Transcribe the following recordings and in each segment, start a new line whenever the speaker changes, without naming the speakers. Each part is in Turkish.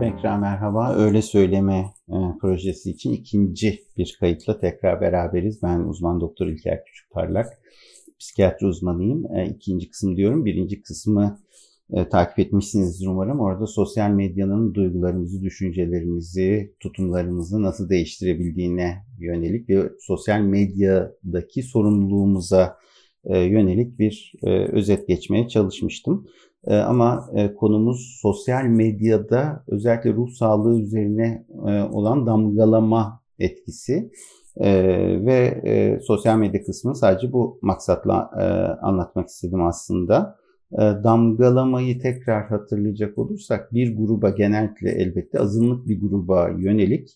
Tekrar merhaba. Öyle Söyleme e, projesi için ikinci bir kayıtla tekrar beraberiz. Ben uzman doktor İlker Küçükparlak. Psikiyatri uzmanıyım. E, ikinci kısım diyorum. Birinci kısmı e, takip etmişsinizdir umarım. Orada sosyal medyanın duygularımızı, düşüncelerimizi, tutumlarımızı nasıl değiştirebildiğine yönelik ve sosyal medyadaki sorumluluğumuza e, yönelik bir e, özet geçmeye çalışmıştım. E, ama e, konumuz sosyal medyada özellikle ruh sağlığı üzerine e, olan damgalama etkisi ve sosyal medya kısmını sadece bu maksatla anlatmak istedim aslında. Damgalamayı tekrar hatırlayacak olursak bir gruba genellikle elbette azınlık bir gruba yönelik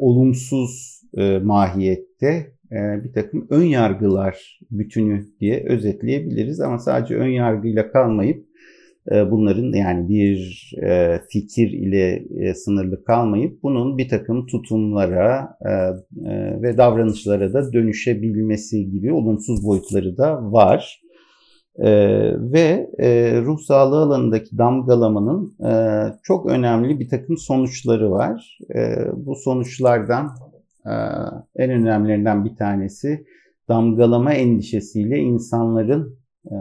olumsuz mahiyette e, bir takım ön yargılar bütünü diye özetleyebiliriz ama sadece ön yargıyla kalmayıp e, bunların yani bir e, fikir ile sınırlı kalmayıp bunun bir takım tutumlara ve davranışlara da dönüşebilmesi gibi olumsuz boyutları da var. ve ruh sağlığı alanındaki damgalamanın çok önemli bir takım sonuçları var. bu sonuçlardan ee, en önemlilerinden bir tanesi damgalama endişesiyle insanların e,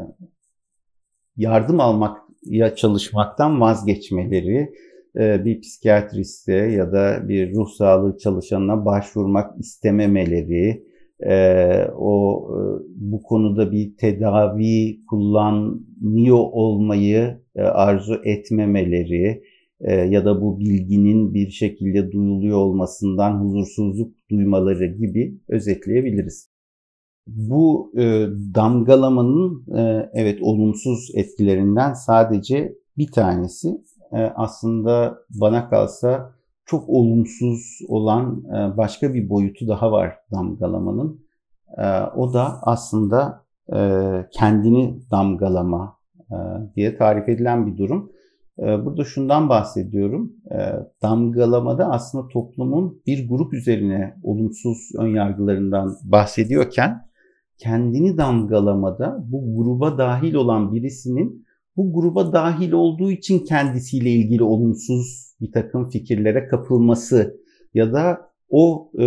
yardım almak ya çalışmaktan vazgeçmeleri, e, bir psikiyatriste ya da bir ruh sağlığı çalışanına başvurmak istememeleri, e, o bu konuda bir tedavi kullanıyor olmayı arzu etmemeleri, ya da bu bilginin bir şekilde duyuluyor olmasından huzursuzluk duymaları gibi özetleyebiliriz. Bu e, damgalamanın e, evet olumsuz etkilerinden sadece bir tanesi e, aslında bana kalsa çok olumsuz olan e, başka bir boyutu daha var damgalamanın. E, o da aslında e, kendini damgalama e, diye tarif edilen bir durum. Ee, burada şundan bahsediyorum. Ee, damgalamada aslında toplumun bir grup üzerine olumsuz önyargılarından bahsediyorken kendini damgalamada bu gruba dahil olan birisinin bu gruba dahil olduğu için kendisiyle ilgili olumsuz bir takım fikirlere kapılması ya da o e,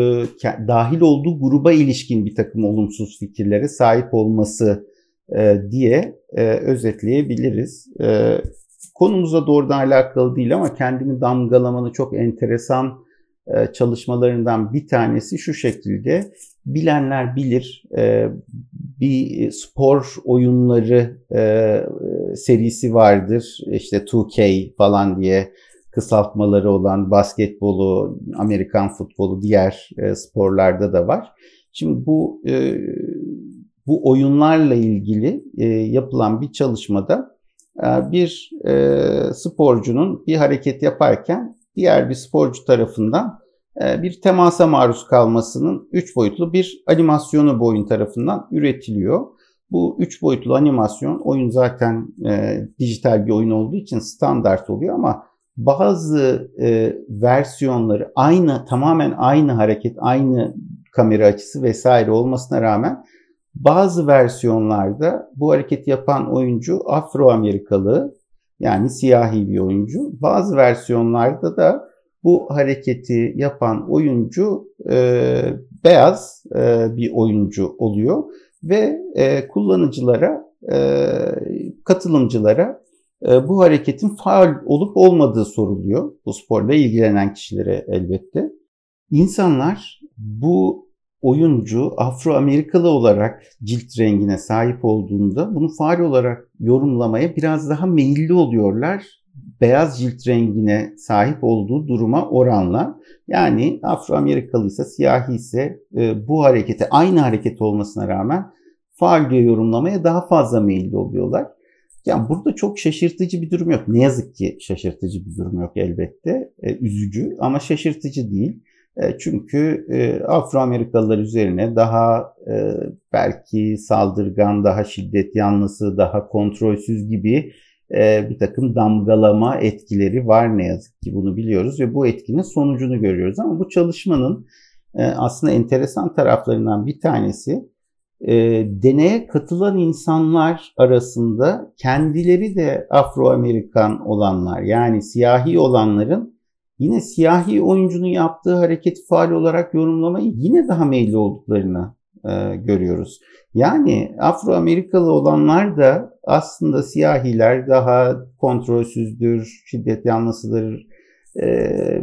dahil olduğu gruba ilişkin bir takım olumsuz fikirlere sahip olması e, diye e, özetleyebiliriz. E, konumuza doğrudan alakalı değil ama kendini damgalamanın çok enteresan e, çalışmalarından bir tanesi şu şekilde. Bilenler bilir e, bir spor oyunları e, serisi vardır. İşte 2K falan diye kısaltmaları olan basketbolu, Amerikan futbolu, diğer sporlarda da var. Şimdi bu bu oyunlarla ilgili yapılan bir çalışmada bir e, sporcunun bir hareket yaparken diğer bir sporcu tarafından e, bir temasa maruz kalmasının 3 boyutlu bir animasyonu bu oyun tarafından üretiliyor. Bu 3 boyutlu animasyon oyun zaten e, dijital bir oyun olduğu için standart oluyor ama bazı e, versiyonları aynı tamamen aynı hareket, aynı kamera açısı vesaire olmasına rağmen bazı versiyonlarda bu hareketi yapan oyuncu Afro-Amerikalı yani siyahi bir oyuncu. Bazı versiyonlarda da bu hareketi yapan oyuncu e, beyaz e, bir oyuncu oluyor ve e, kullanıcılara, e, katılımcılara e, bu hareketin faal olup olmadığı soruluyor. Bu sporla ilgilenen kişilere elbette. İnsanlar bu oyuncu Afro-Amerikalı olarak cilt rengine sahip olduğunda bunu faal olarak yorumlamaya biraz daha meyilli oluyorlar. Beyaz cilt rengine sahip olduğu duruma oranla. Yani Afro-Amerikalı ise siyahi ise e, bu harekete aynı hareket olmasına rağmen faal diye yorumlamaya daha fazla meyilli oluyorlar. Yani burada çok şaşırtıcı bir durum yok. Ne yazık ki şaşırtıcı bir durum yok elbette. E, üzücü ama şaşırtıcı değil. E, çünkü e, Afro-Amerikalılar üzerine daha e, belki saldırgan, daha şiddet yanlısı, daha kontrolsüz gibi bir takım damgalama etkileri var ne yazık ki bunu biliyoruz ve bu etkinin sonucunu görüyoruz. Ama bu çalışmanın aslında enteresan taraflarından bir tanesi deneye katılan insanlar arasında kendileri de Afro-Amerikan olanlar yani siyahi olanların yine siyahi oyuncunun yaptığı hareket faal olarak yorumlamayı yine daha meyilli olduklarını e, görüyoruz. Yani Afro-Amerikalı olanlar da aslında siyahiler daha kontrolsüzdür, şiddet yanlısıdır e,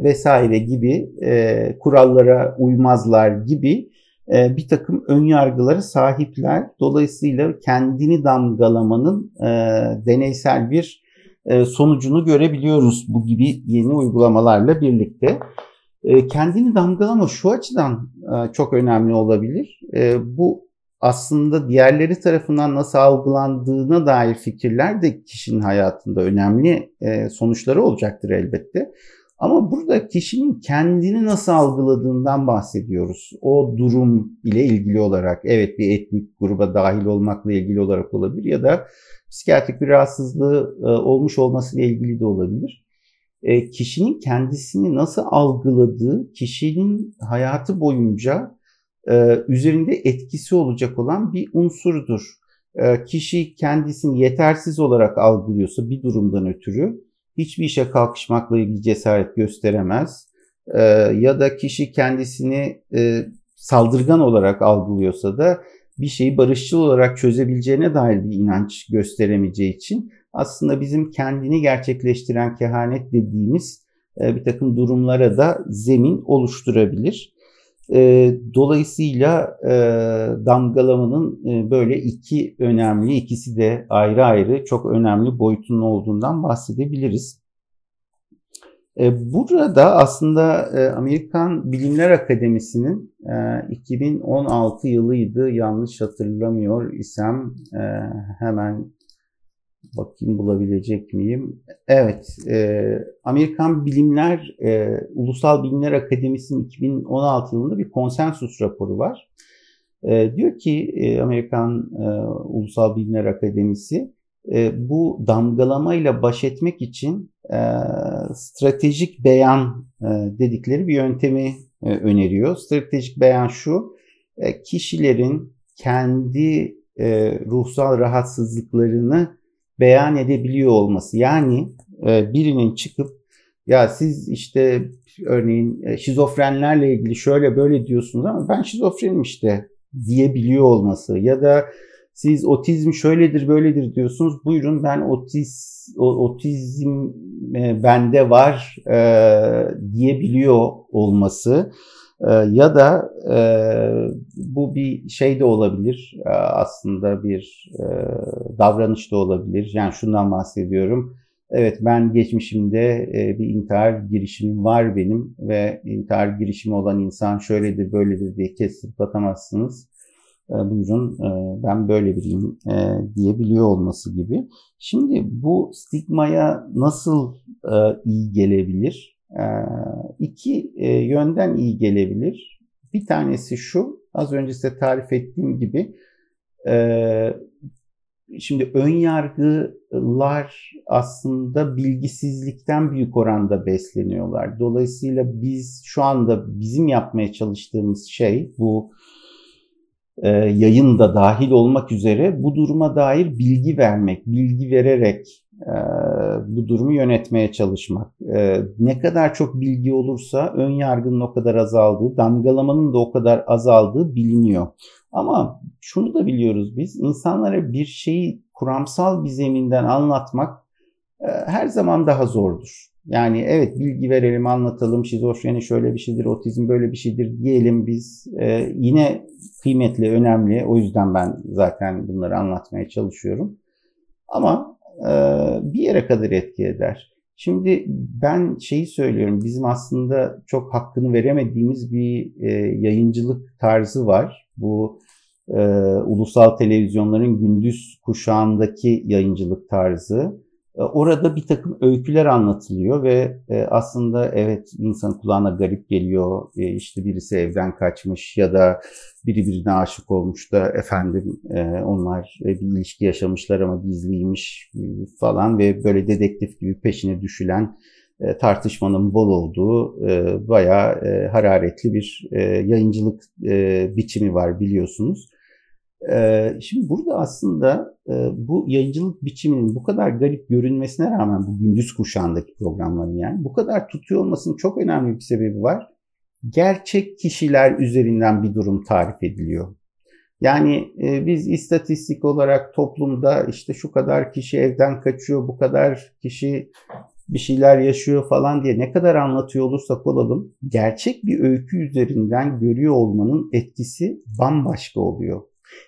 vesaire gibi e, kurallara uymazlar gibi e, bir takım ön yargıları sahipler. Dolayısıyla kendini damgalamanın e, deneysel bir sonucunu görebiliyoruz bu gibi yeni uygulamalarla birlikte. E, kendini damgalama şu açıdan e, çok önemli olabilir. E, bu aslında diğerleri tarafından nasıl algılandığına dair fikirler de kişinin hayatında önemli e, sonuçları olacaktır elbette. Ama burada kişinin kendini nasıl algıladığından bahsediyoruz. O durum ile ilgili olarak evet bir etnik gruba dahil olmakla ilgili olarak olabilir ya da psikiyatrik bir rahatsızlığı e, olmuş olmasıyla ilgili de olabilir. E, kişinin kendisini nasıl algıladığı kişinin hayatı boyunca e, üzerinde etkisi olacak olan bir unsurdur. Kişi kendisini yetersiz olarak algılıyorsa bir durumdan ötürü hiçbir işe kalkışmakla ilgili cesaret gösteremez. E, ya da kişi kendisini e, saldırgan olarak algılıyorsa da bir şeyi barışçıl olarak çözebileceğine dair bir inanç gösteremeyeceği için aslında bizim kendini gerçekleştiren kehanet dediğimiz e, bir takım durumlara da zemin oluşturabilir. E, dolayısıyla e, damgalamanın e, böyle iki önemli, ikisi de ayrı ayrı çok önemli boyutunun olduğundan bahsedebiliriz. E, burada aslında e, Amerikan Bilimler Akademisi'nin e, 2016 yılıydı yanlış hatırlamıyor isem e, hemen Bakayım bulabilecek miyim? Evet, e, Amerikan Bilimler, e, Ulusal Bilimler Akademisi'nin 2016 yılında bir konsensus raporu var. E, diyor ki e, Amerikan e, Ulusal Bilimler Akademisi, e, bu damgalamayla baş etmek için e, stratejik beyan e, dedikleri bir yöntemi e, öneriyor. Stratejik beyan şu, e, kişilerin kendi e, ruhsal rahatsızlıklarını beyan edebiliyor olması. Yani e, birinin çıkıp ya siz işte örneğin e, şizofrenlerle ilgili şöyle böyle diyorsunuz ama ben şizofrenim işte diyebiliyor olması ya da siz otizm şöyledir böyledir diyorsunuz. Buyurun ben otiz otizm e, bende var diyebiliyor olması. Ee, ya da e, bu bir şey de olabilir e, aslında bir e, davranış da olabilir. Yani şundan bahsediyorum. Evet ben geçmişimde e, bir intihar girişimim var benim ve intihar girişimi olan insan şöyledir böyledir diye kesip atamazsınız. E, buyurun e, ben böyle biriyim e, diyebiliyor olması gibi. Şimdi bu stigmaya nasıl e, iyi gelebilir? Ee, iki e, yönden iyi gelebilir. Bir tanesi şu, az önce size tarif ettiğim gibi e, şimdi ön yargılar aslında bilgisizlikten büyük oranda besleniyorlar. Dolayısıyla biz şu anda bizim yapmaya çalıştığımız şey bu e, yayın da dahil olmak üzere bu duruma dair bilgi vermek, bilgi vererek bu durumu yönetmeye çalışmak. E, ne kadar çok bilgi olursa ön yargının o kadar azaldığı, damgalamanın da o kadar azaldığı biliniyor. Ama şunu da biliyoruz biz, insanlara bir şeyi kuramsal bir zeminden anlatmak e, her zaman daha zordur. Yani evet bilgi verelim, anlatalım, şizofreni şöyle bir şeydir, otizm böyle bir şeydir diyelim biz. E, yine kıymetli, önemli. O yüzden ben zaten bunları anlatmaya çalışıyorum. Ama bir yere kadar etki eder. Şimdi ben şeyi söylüyorum, bizim aslında çok hakkını veremediğimiz bir yayıncılık tarzı var. Bu ulusal televizyonların gündüz kuşağındaki yayıncılık tarzı. E, orada bir takım öyküler anlatılıyor ve e, aslında evet insan kulağına garip geliyor. E, işte birisi evden kaçmış ya da biri birine aşık olmuş da efendim onlar bir ilişki yaşamışlar ama gizliymiş falan ve böyle dedektif gibi peşine düşülen tartışmanın bol olduğu bayağı hararetli bir yayıncılık biçimi var biliyorsunuz. Şimdi burada aslında bu yayıncılık biçiminin bu kadar garip görünmesine rağmen bu gündüz kuşağındaki programların yani bu kadar tutuyor olmasının çok önemli bir sebebi var. Gerçek kişiler üzerinden bir durum tarif ediliyor. Yani biz istatistik olarak toplumda işte şu kadar kişi evden kaçıyor, bu kadar kişi bir şeyler yaşıyor falan diye ne kadar anlatıyor olursak olalım gerçek bir öykü üzerinden görüyor olmanın etkisi bambaşka oluyor.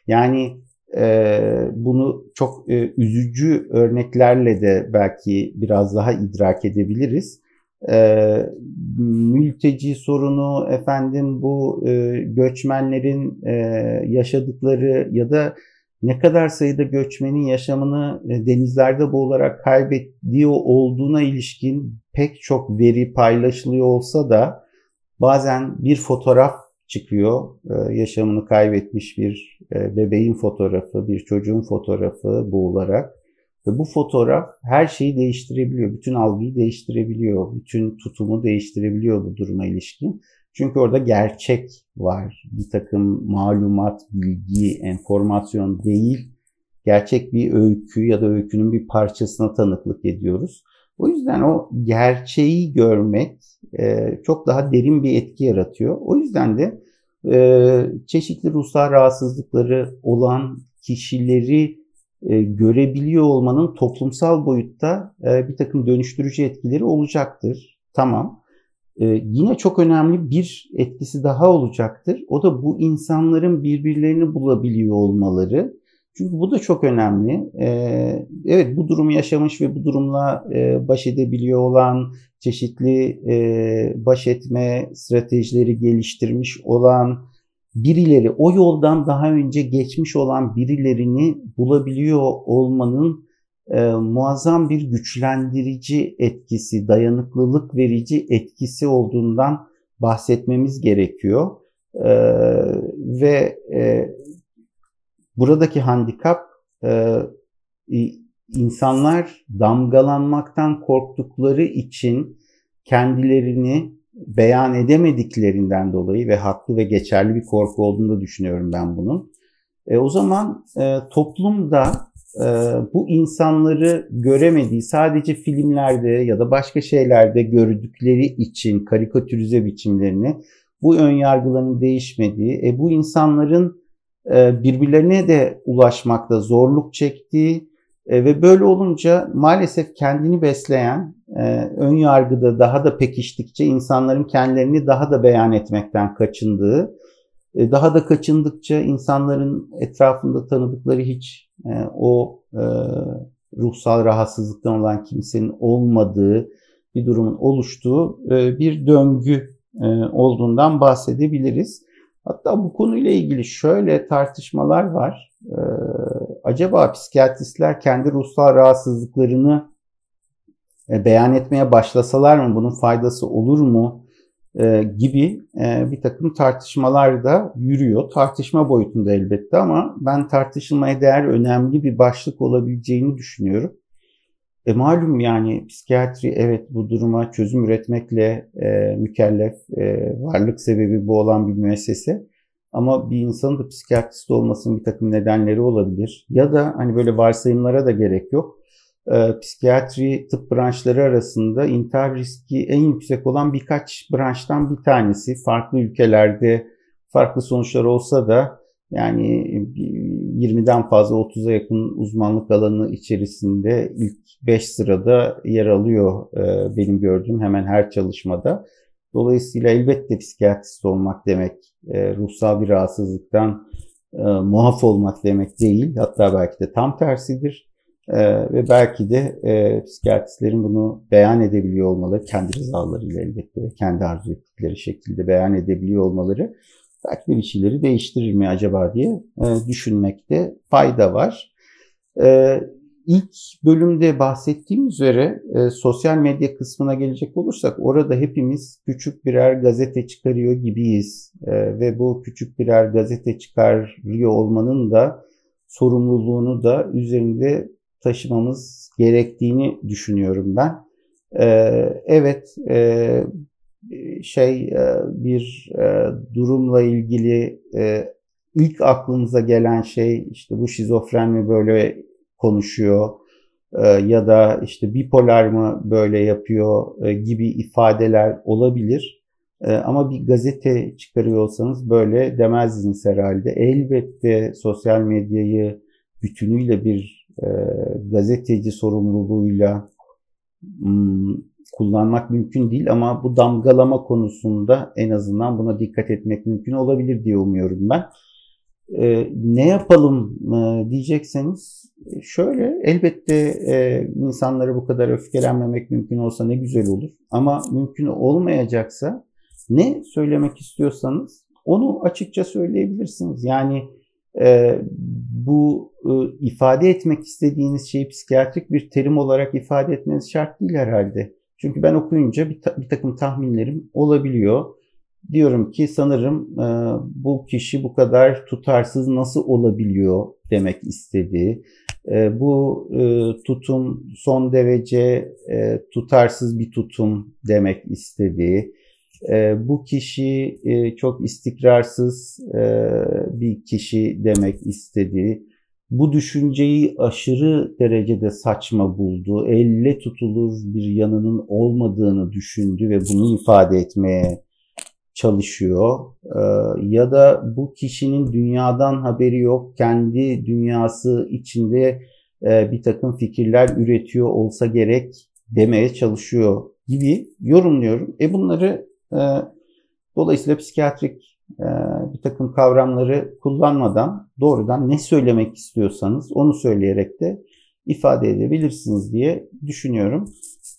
Yani e, bunu çok e, üzücü örneklerle de belki biraz daha idrak edebiliriz. E, mülteci sorunu, efendim bu e, göçmenlerin e, yaşadıkları ya da ne kadar sayıda göçmenin yaşamını e, denizlerde boğularak kaybediyor olduğuna ilişkin pek çok veri paylaşılıyor olsa da bazen bir fotoğraf çıkıyor. E, yaşamını kaybetmiş bir e, bebeğin fotoğrafı, bir çocuğun fotoğrafı boğularak. Ve bu fotoğraf her şeyi değiştirebiliyor. Bütün algıyı değiştirebiliyor. Bütün tutumu değiştirebiliyor bu duruma ilişkin. Çünkü orada gerçek var. Bir takım malumat, bilgi, enformasyon değil. Gerçek bir öykü ya da öykünün bir parçasına tanıklık ediyoruz. O yüzden o gerçeği görmek e, çok daha derin bir etki yaratıyor. O yüzden de e, çeşitli ruhsal rahatsızlıkları olan kişileri e, görebiliyor olmanın toplumsal boyutta e, bir takım dönüştürücü etkileri olacaktır. Tamam. E, yine çok önemli bir etkisi daha olacaktır. O da bu insanların birbirlerini bulabiliyor olmaları. Çünkü bu da çok önemli. Ee, evet bu durumu yaşamış ve bu durumla e, baş edebiliyor olan, çeşitli e, baş etme stratejileri geliştirmiş olan birileri, o yoldan daha önce geçmiş olan birilerini bulabiliyor olmanın e, muazzam bir güçlendirici etkisi, dayanıklılık verici etkisi olduğundan bahsetmemiz gerekiyor. E, ve e, buradaki handikap e, insanlar damgalanmaktan korktukları için kendilerini beyan edemediklerinden dolayı ve haklı ve geçerli bir korku olduğunu düşünüyorum ben bunun. E, o zaman e, toplumda e, bu insanları göremediği sadece filmlerde ya da başka şeylerde gördükleri için karikatürize biçimlerini bu ön yargıların değişmediği, e, bu insanların birbirlerine de ulaşmakta zorluk çektiği e, ve böyle olunca maalesef kendini besleyen e, ön yargıda daha da pekiştikçe insanların kendilerini daha da beyan etmekten kaçındığı, daha da kaçındıkça insanların etrafında tanıdıkları hiç o ruhsal rahatsızlıktan olan kimsenin olmadığı bir durumun oluştuğu bir döngü olduğundan bahsedebiliriz. Hatta bu konuyla ilgili şöyle tartışmalar var. Ee, acaba psikiyatristler kendi ruhsal rahatsızlıklarını e, beyan etmeye başlasalar mı bunun faydası olur mu e, gibi e, bir takım tartışmalar da yürüyor. Tartışma boyutunda elbette ama ben tartışılmaya değer önemli bir başlık olabileceğini düşünüyorum. E, malum yani psikiyatri evet bu duruma çözüm üretmekle e, mükellef, e, varlık sebebi bu olan bir müessese. Ama bir insanın da psikiyatrist olmasının bir takım nedenleri olabilir. Ya da hani böyle varsayımlara da gerek yok. E, psikiyatri tıp branşları arasında intihar riski en yüksek olan birkaç branştan bir tanesi. Farklı ülkelerde farklı sonuçlar olsa da yani 20'den fazla 30'a yakın uzmanlık alanı içerisinde ilk 5 sırada yer alıyor e, benim gördüğüm hemen her çalışmada. Dolayısıyla elbette psikiyatrist olmak demek e, ruhsal bir rahatsızlıktan e, muaf olmak demek değil. Hatta belki de tam tersidir. ve belki de psikiyatristlerin bunu beyan edebiliyor olmaları, kendi rızalarıyla elbette ve kendi arzu ettikleri şekilde beyan edebiliyor olmaları belki de bir şeyleri değiştirir mi acaba diye e, düşünmekte fayda var. E, ilk bölümde bahsettiğim üzere e, sosyal medya kısmına gelecek olursak orada hepimiz küçük birer gazete çıkarıyor gibiyiz e, ve bu küçük birer gazete çıkarıyor olmanın da sorumluluğunu da üzerinde taşımamız gerektiğini düşünüyorum ben. E, evet, e, şey e, bir e, durumla ilgili e, ilk aklınıza gelen şey işte bu şizofren mi böyle konuşuyor ya da işte bipolar mı böyle yapıyor gibi ifadeler olabilir. Ama bir gazete çıkarıyor olsanız böyle demezdiniz herhalde. Elbette sosyal medyayı bütünüyle bir gazeteci sorumluluğuyla hmm, kullanmak mümkün değil ama bu damgalama konusunda en azından buna dikkat etmek mümkün olabilir diye umuyorum ben. Ee, ne yapalım e, diyecekseniz şöyle elbette e, insanlara bu kadar öfkelenmemek mümkün olsa ne güzel olur ama mümkün olmayacaksa ne söylemek istiyorsanız onu açıkça söyleyebilirsiniz. Yani e, bu e, ifade etmek istediğiniz şeyi psikiyatrik bir terim olarak ifade etmeniz şart değil herhalde. Çünkü ben okuyunca bir, ta, bir takım tahminlerim olabiliyor. Diyorum ki sanırım e, bu kişi bu kadar tutarsız nasıl olabiliyor demek istedi. E, bu e, tutum son derece e, tutarsız bir tutum demek istedi. E, bu kişi e, çok istikrarsız e, bir kişi demek istedi bu düşünceyi aşırı derecede saçma buldu. Elle tutulur bir yanının olmadığını düşündü ve bunu ifade etmeye çalışıyor. Ee, ya da bu kişinin dünyadan haberi yok, kendi dünyası içinde e, bir takım fikirler üretiyor olsa gerek demeye çalışıyor gibi yorumluyorum. E bunları e, dolayısıyla psikiyatrik bir takım kavramları kullanmadan doğrudan ne söylemek istiyorsanız onu söyleyerek de ifade edebilirsiniz diye düşünüyorum.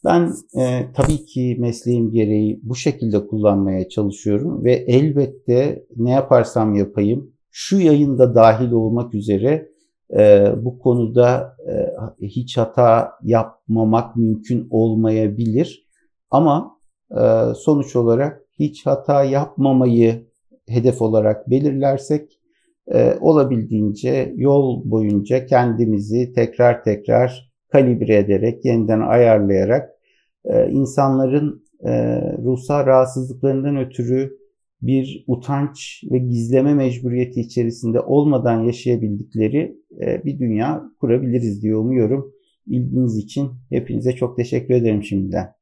Ben e, tabii ki mesleğim gereği bu şekilde kullanmaya çalışıyorum ve elbette ne yaparsam yapayım şu yayında dahil olmak üzere e, bu konuda e, hiç hata yapmamak mümkün olmayabilir. Ama e, sonuç olarak hiç hata yapmamayı hedef olarak belirlersek e, olabildiğince yol boyunca kendimizi tekrar tekrar kalibre ederek, yeniden ayarlayarak e, insanların e, ruhsal rahatsızlıklarından ötürü bir utanç ve gizleme mecburiyeti içerisinde olmadan yaşayabildikleri e, bir dünya kurabiliriz diye umuyorum. İlginiz için hepinize çok teşekkür ederim şimdiden.